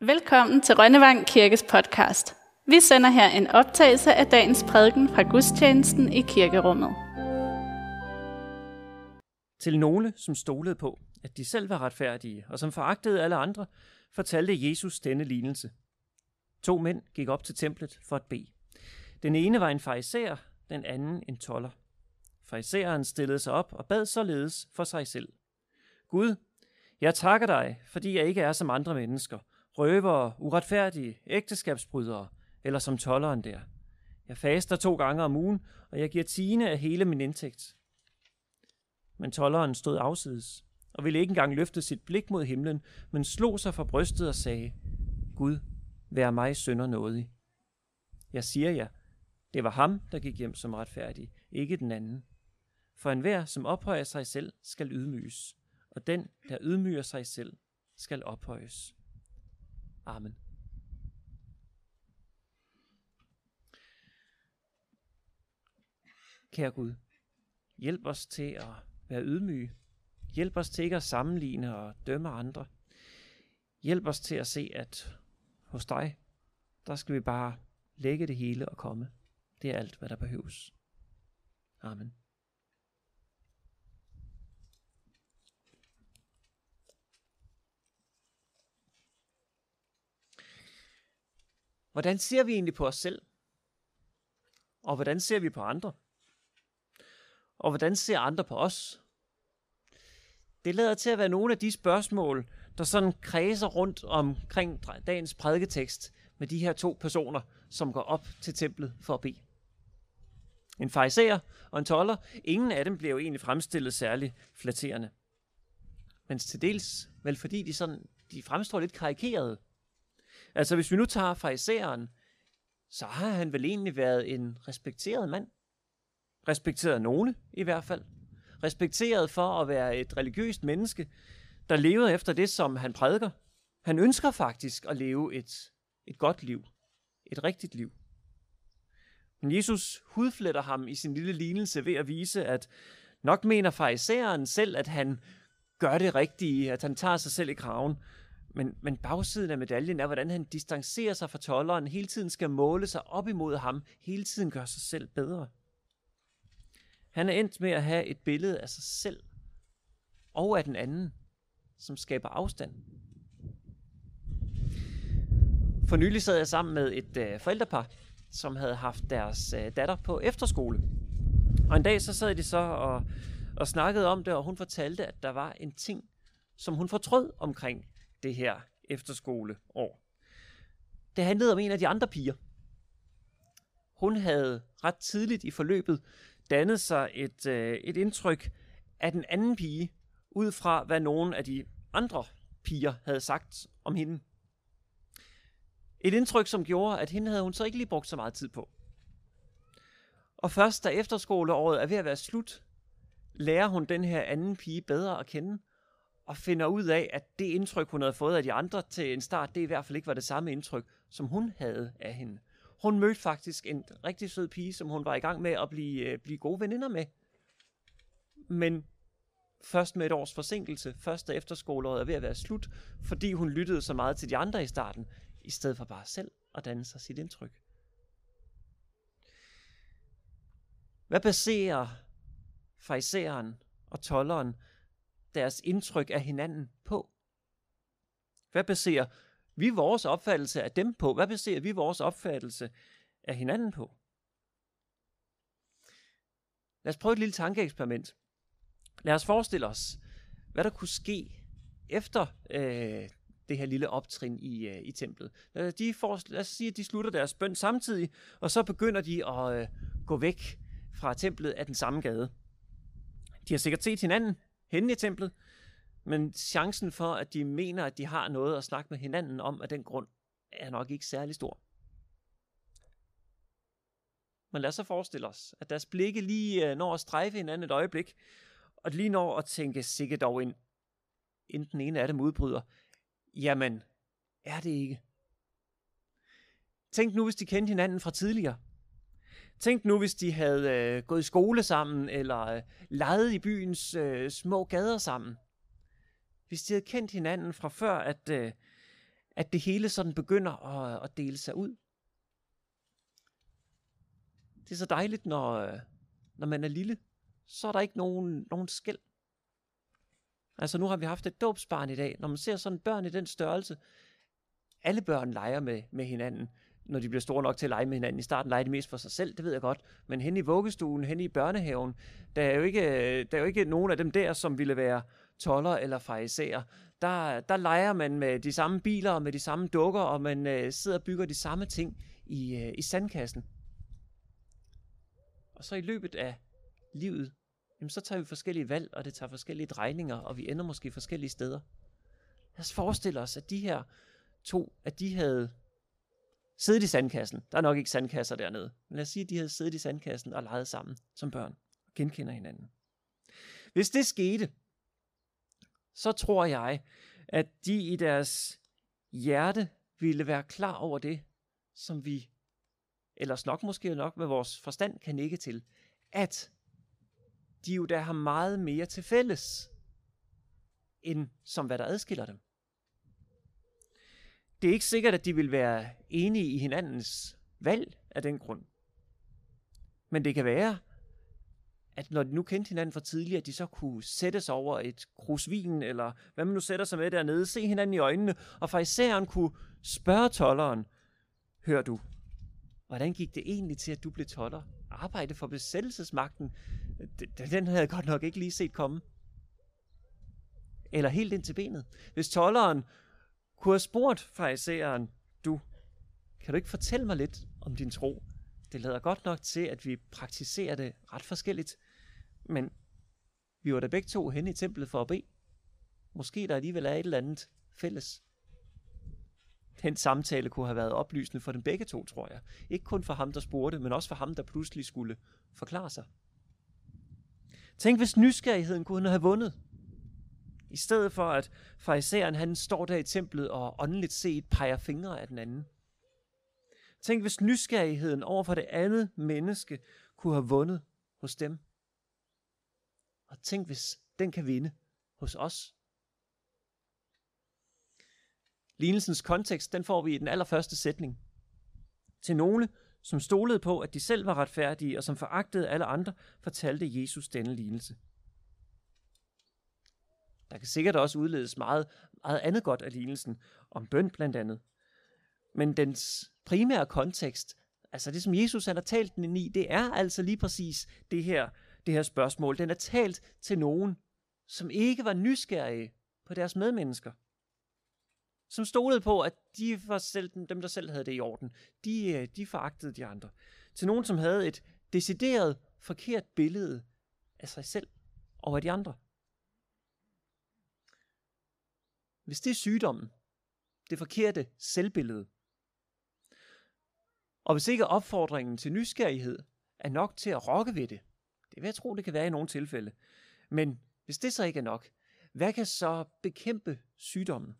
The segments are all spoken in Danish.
Velkommen til Rønnevang Kirkes podcast. Vi sender her en optagelse af dagens prædiken fra gudstjenesten i kirkerummet. Til nogle, som stolede på, at de selv var retfærdige, og som foragtede alle andre, fortalte Jesus denne lignelse. To mænd gik op til templet for at bede. Den ene var en fariser, den anden en toller. Fariseren stillede sig op og bad således for sig selv. Gud, jeg takker dig, fordi jeg ikke er som andre mennesker – røvere, uretfærdige, ægteskabsbrydere, eller som tolleren der. Jeg faster to gange om ugen, og jeg giver tiende af hele min indtægt. Men tolleren stod afsides, og ville ikke engang løfte sit blik mod himlen, men slog sig for brystet og sagde, Gud, vær mig sønder nådig. Jeg siger jer, det var ham, der gik hjem som retfærdig, ikke den anden. For enhver, som ophøjer sig selv, skal ydmyges, og den, der ydmyger sig selv, skal ophøjes. Amen. Kære Gud, hjælp os til at være ydmyge. Hjælp os til ikke at sammenligne og dømme andre. Hjælp os til at se, at hos dig, der skal vi bare lægge det hele og komme. Det er alt, hvad der behøves. Amen. Hvordan ser vi egentlig på os selv? Og hvordan ser vi på andre? Og hvordan ser andre på os? Det lader til at være nogle af de spørgsmål, der sådan kredser rundt omkring dagens prædiketekst med de her to personer, som går op til templet for at bede. En fariser og en toller, ingen af dem bliver jo egentlig fremstillet særlig flatterende. Men til dels, vel fordi de, sådan, de fremstår lidt karikerede. Altså hvis vi nu tager fariseren, så har han vel egentlig været en respekteret mand. Respekteret nogle i hvert fald. Respekteret for at være et religiøst menneske, der levede efter det, som han prædiker. Han ønsker faktisk at leve et, et godt liv. Et rigtigt liv. Men Jesus hudfletter ham i sin lille lignelse ved at vise, at nok mener fariseren selv, at han gør det rigtige, at han tager sig selv i kraven, men, men bagsiden af medaljen er, hvordan han distancerer sig fra tolleren, hele tiden skal måle sig op imod ham, hele tiden gør sig selv bedre. Han er endt med at have et billede af sig selv og af den anden, som skaber afstand. For nylig sad jeg sammen med et øh, forældrepar, som havde haft deres øh, datter på efterskole. Og en dag så sad de så og, og snakkede om det, og hun fortalte, at der var en ting, som hun fortrød omkring det her efterskoleår. Det handlede om en af de andre piger. Hun havde ret tidligt i forløbet dannet sig et, øh, et indtryk af den anden pige, ud fra hvad nogen af de andre piger havde sagt om hende. Et indtryk, som gjorde, at hende havde hun så ikke lige brugt så meget tid på. Og først da efterskoleåret er ved at være slut, lærer hun den her anden pige bedre at kende, og finder ud af, at det indtryk, hun havde fået af de andre til en start, det i hvert fald ikke var det samme indtryk, som hun havde af hende. Hun mødte faktisk en rigtig sød pige, som hun var i gang med at blive, øh, blive gode veninder med. Men først med et års forsinkelse, første efterskoleåret er ved at være slut, fordi hun lyttede så meget til de andre i starten, i stedet for bare selv at danne sig sit indtryk. Hvad baserer fariseren og tolleren deres indtryk af hinanden på? Hvad baserer vi vores opfattelse af dem på? Hvad baserer vi vores opfattelse af hinanden på? Lad os prøve et lille tankeeksperiment. Lad os forestille os, hvad der kunne ske efter øh, det her lille optrin i, øh, i templet. De får, lad os sige, at de slutter deres bøn samtidig, og så begynder de at øh, gå væk fra templet af den samme gade. De har sikkert set hinanden, henne i templet, men chancen for, at de mener, at de har noget at snakke med hinanden om af den grund, er nok ikke særlig stor. Men lad os så forestille os, at deres blikke lige øh, når at strejfe hinanden et øjeblik, og lige når at tænke sikkert dog ind, inden den ene af dem udbryder, jamen, er det ikke? Tænk nu, hvis de kendte hinanden fra tidligere. Tænk nu, hvis de havde øh, gået i skole sammen, eller øh, leget i byens øh, små gader sammen. Hvis de havde kendt hinanden fra før, at, øh, at det hele sådan begynder at, at dele sig ud. Det er så dejligt, når, øh, når man er lille, så er der ikke nogen, nogen skæld. Altså nu har vi haft et dåbsbarn i dag. Når man ser sådan børn i den størrelse, alle børn leger med, med hinanden, når de bliver store nok til at lege med hinanden. I starten leger de mest for sig selv, det ved jeg godt. Men hen i vuggestuen, hen i børnehaven, der er jo ikke, der er jo ikke nogen af dem der, som ville være toller eller fariserer. Der, der leger man med de samme biler og med de samme dukker, og man øh, sidder og bygger de samme ting i, øh, i sandkassen. Og så i løbet af livet, jamen så tager vi forskellige valg, og det tager forskellige drejninger, og vi ender måske forskellige steder. Lad os forestille os, at de her to, at de havde siddet i sandkassen. Der er nok ikke sandkasser dernede. Men lad os sige, at de havde siddet i sandkassen og leget sammen som børn og genkender hinanden. Hvis det skete, så tror jeg, at de i deres hjerte ville være klar over det, som vi ellers nok måske nok med vores forstand kan ikke til, at de jo der har meget mere til fælles, end som hvad der adskiller dem. Det er ikke sikkert, at de vil være enige i hinandens valg af den grund. Men det kan være, at når de nu kendte hinanden for tidligere, at de så kunne sætte sig over et krus vin, eller hvad man nu sætter sig med dernede, se hinanden i øjnene, og farisæeren kunne spørge tolleren, hør du, hvordan gik det egentlig til, at du blev toller? Arbejde for besættelsesmagten, den havde jeg godt nok ikke lige set komme. Eller helt ind til benet. Hvis tolleren kunne have spurgt farisæeren, du, kan du ikke fortælle mig lidt om din tro? Det lader godt nok til, at vi praktiserer det ret forskelligt, men vi var da begge to hen i templet for at bede. Måske der alligevel er et eller andet fælles. Den samtale kunne have været oplysende for dem begge to, tror jeg. Ikke kun for ham, der spurgte, men også for ham, der pludselig skulle forklare sig. Tænk, hvis nysgerrigheden kunne have vundet. I stedet for, at fariseren han står der i templet og åndeligt set peger fingre af den anden. Tænk, hvis nysgerrigheden over for det andet menneske kunne have vundet hos dem. Og tænk, hvis den kan vinde hos os. Lignelsens kontekst, den får vi i den allerførste sætning. Til nogle, som stolede på, at de selv var retfærdige, og som foragtede alle andre, fortalte Jesus denne lignelse. Der kan sikkert også udledes meget, meget andet godt af lignelsen, om bøn blandt andet. Men dens primære kontekst, altså det som Jesus han har talt den i, det er altså lige præcis det her, det her spørgsmål. Den er talt til nogen, som ikke var nysgerrige på deres medmennesker. Som stolede på, at de var selv, dem, der selv havde det i orden. De, øh, de foragtede de andre. Til nogen, som havde et decideret forkert billede af sig selv og af de andre. Hvis det er sygdommen, det forkerte selvbillede, og hvis ikke opfordringen til nysgerrighed er nok til at rokke ved det, det vil jeg tro, det kan være i nogle tilfælde, men hvis det så ikke er nok, hvad kan så bekæmpe sygdommen?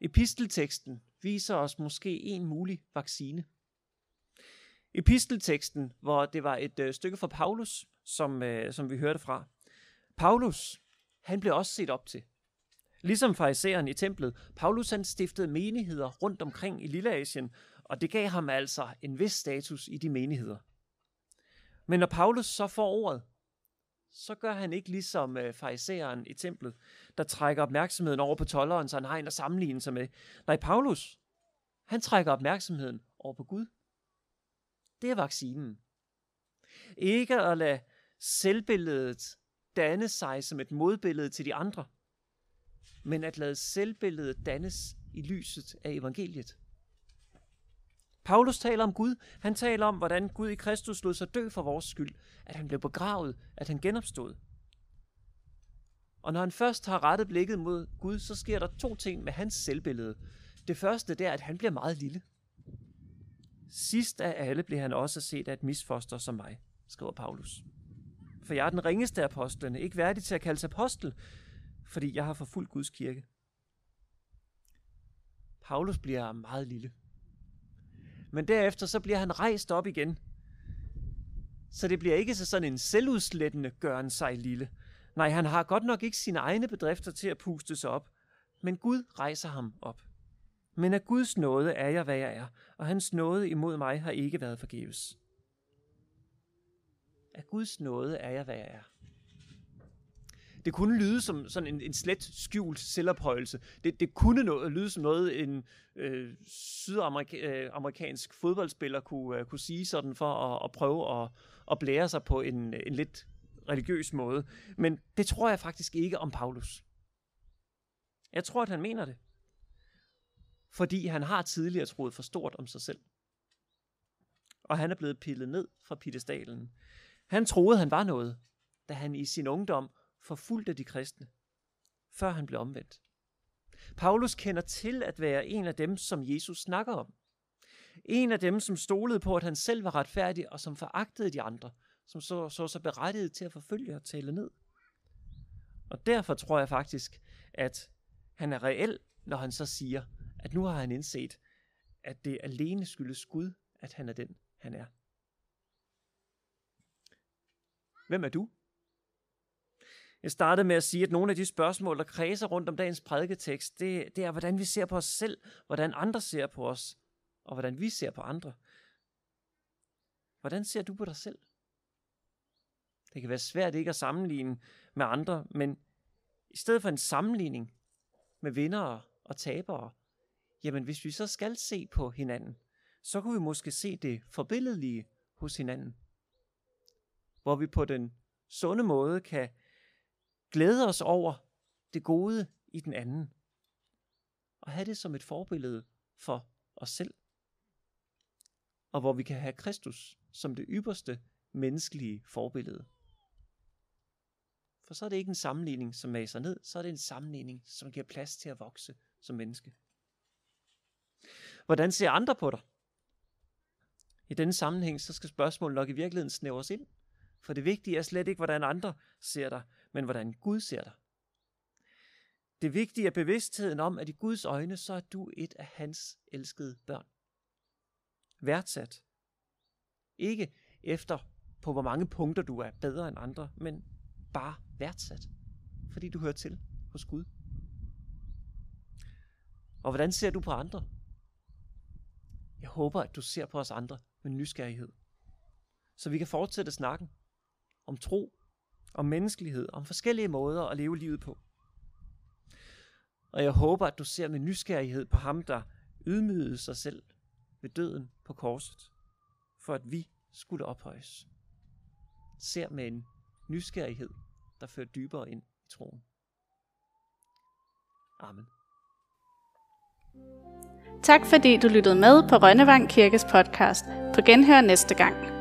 Epistelteksten viser os måske en mulig vaccine. Epistelteksten, hvor det var et øh, stykke fra Paulus, som, øh, som vi hørte fra. Paulus, han blev også set op til. Ligesom farisæeren i templet, Paulus han stiftede menigheder rundt omkring i Lilleasien, og det gav ham altså en vis status i de menigheder. Men når Paulus så får ordet, så gør han ikke ligesom øh, farisæeren i templet, der trækker opmærksomheden over på tolleren, så han har en at sammenligne sig med. Nej, Paulus, han trækker opmærksomheden over på Gud. Det er vaccinen. Ikke at lade selvbilledet danne sig som et modbillede til de andre, men at lade selvbilledet dannes i lyset af evangeliet. Paulus taler om Gud. Han taler om, hvordan Gud i Kristus lod sig dø for vores skyld. At han blev begravet, at han genopstod. Og når han først har rettet blikket mod Gud, så sker der to ting med hans selvbillede. Det første det er, at han bliver meget lille. Sidst af alle blev han også set af et misfoster som mig, skriver Paulus. For jeg er den ringeste af apostlene, ikke værdig til at kalde sig apostel, fordi jeg har forfulgt Guds kirke. Paulus bliver meget lille. Men derefter så bliver han rejst op igen. Så det bliver ikke så sådan en selvudslættende gøren sig lille. Nej, han har godt nok ikke sine egne bedrifter til at puste sig op. Men Gud rejser ham op. Men af Guds nåde er jeg, hvad jeg er, og hans nåde imod mig har ikke været forgæves. Af Guds nåde er jeg, hvad jeg er. Det kunne lyde som sådan en, en slet skjult selvophøjelse. Det, det kunne noget, lyde som noget, en øh, sydamerikansk øh, fodboldspiller kunne, øh, kunne sige sådan for at, at prøve at, at blære sig på en, en lidt religiøs måde. Men det tror jeg faktisk ikke om Paulus. Jeg tror, at han mener det. Fordi han har tidligere troet for stort om sig selv. Og han er blevet pillet ned fra piedestalen. Han troede, han var noget, da han i sin ungdom forfulgte de kristne, før han blev omvendt. Paulus kender til at være en af dem, som Jesus snakker om. En af dem, som stolede på, at han selv var retfærdig, og som foragtede de andre, som så, så sig berettiget til at forfølge og tale ned. Og derfor tror jeg faktisk, at han er reel, når han så siger, at nu har han indset, at det alene skyldes Gud, at han er den, han er. Hvem er du? Jeg startede med at sige, at nogle af de spørgsmål, der kredser rundt om dagens prædiketekst, det, det er, hvordan vi ser på os selv, hvordan andre ser på os, og hvordan vi ser på andre. Hvordan ser du på dig selv? Det kan være svært ikke at sammenligne med andre, men i stedet for en sammenligning med vindere og tabere, jamen hvis vi så skal se på hinanden, så kunne vi måske se det forbilledelige hos hinanden. Hvor vi på den sunde måde kan glæde os over det gode i den anden, og have det som et forbillede for os selv. Og hvor vi kan have Kristus som det ypperste menneskelige forbillede. For så er det ikke en sammenligning, som maser ned, så er det en sammenligning, som giver plads til at vokse som menneske. Hvordan ser andre på dig? I denne sammenhæng, så skal spørgsmålet nok i virkeligheden snævres ind. For det vigtige er slet ikke, hvordan andre ser dig, men hvordan Gud ser dig. Det vigtige er bevidstheden om, at i Guds øjne, så er du et af hans elskede børn. Værdsat. Ikke efter på hvor mange punkter du er bedre end andre, men bare værdsat, fordi du hører til hos Gud. Og hvordan ser du på andre? Jeg håber, at du ser på os andre med nysgerrighed, så vi kan fortsætte snakken om tro, om menneskelighed, om forskellige måder at leve livet på. Og jeg håber, at du ser med nysgerrighed på ham, der ydmygede sig selv ved døden på korset, for at vi skulle ophøjes. Ser med en nysgerrighed, der fører dybere ind i troen. Amen. Tak fordi du lyttede med på Rønnevang Kirkes podcast. På genhør næste gang.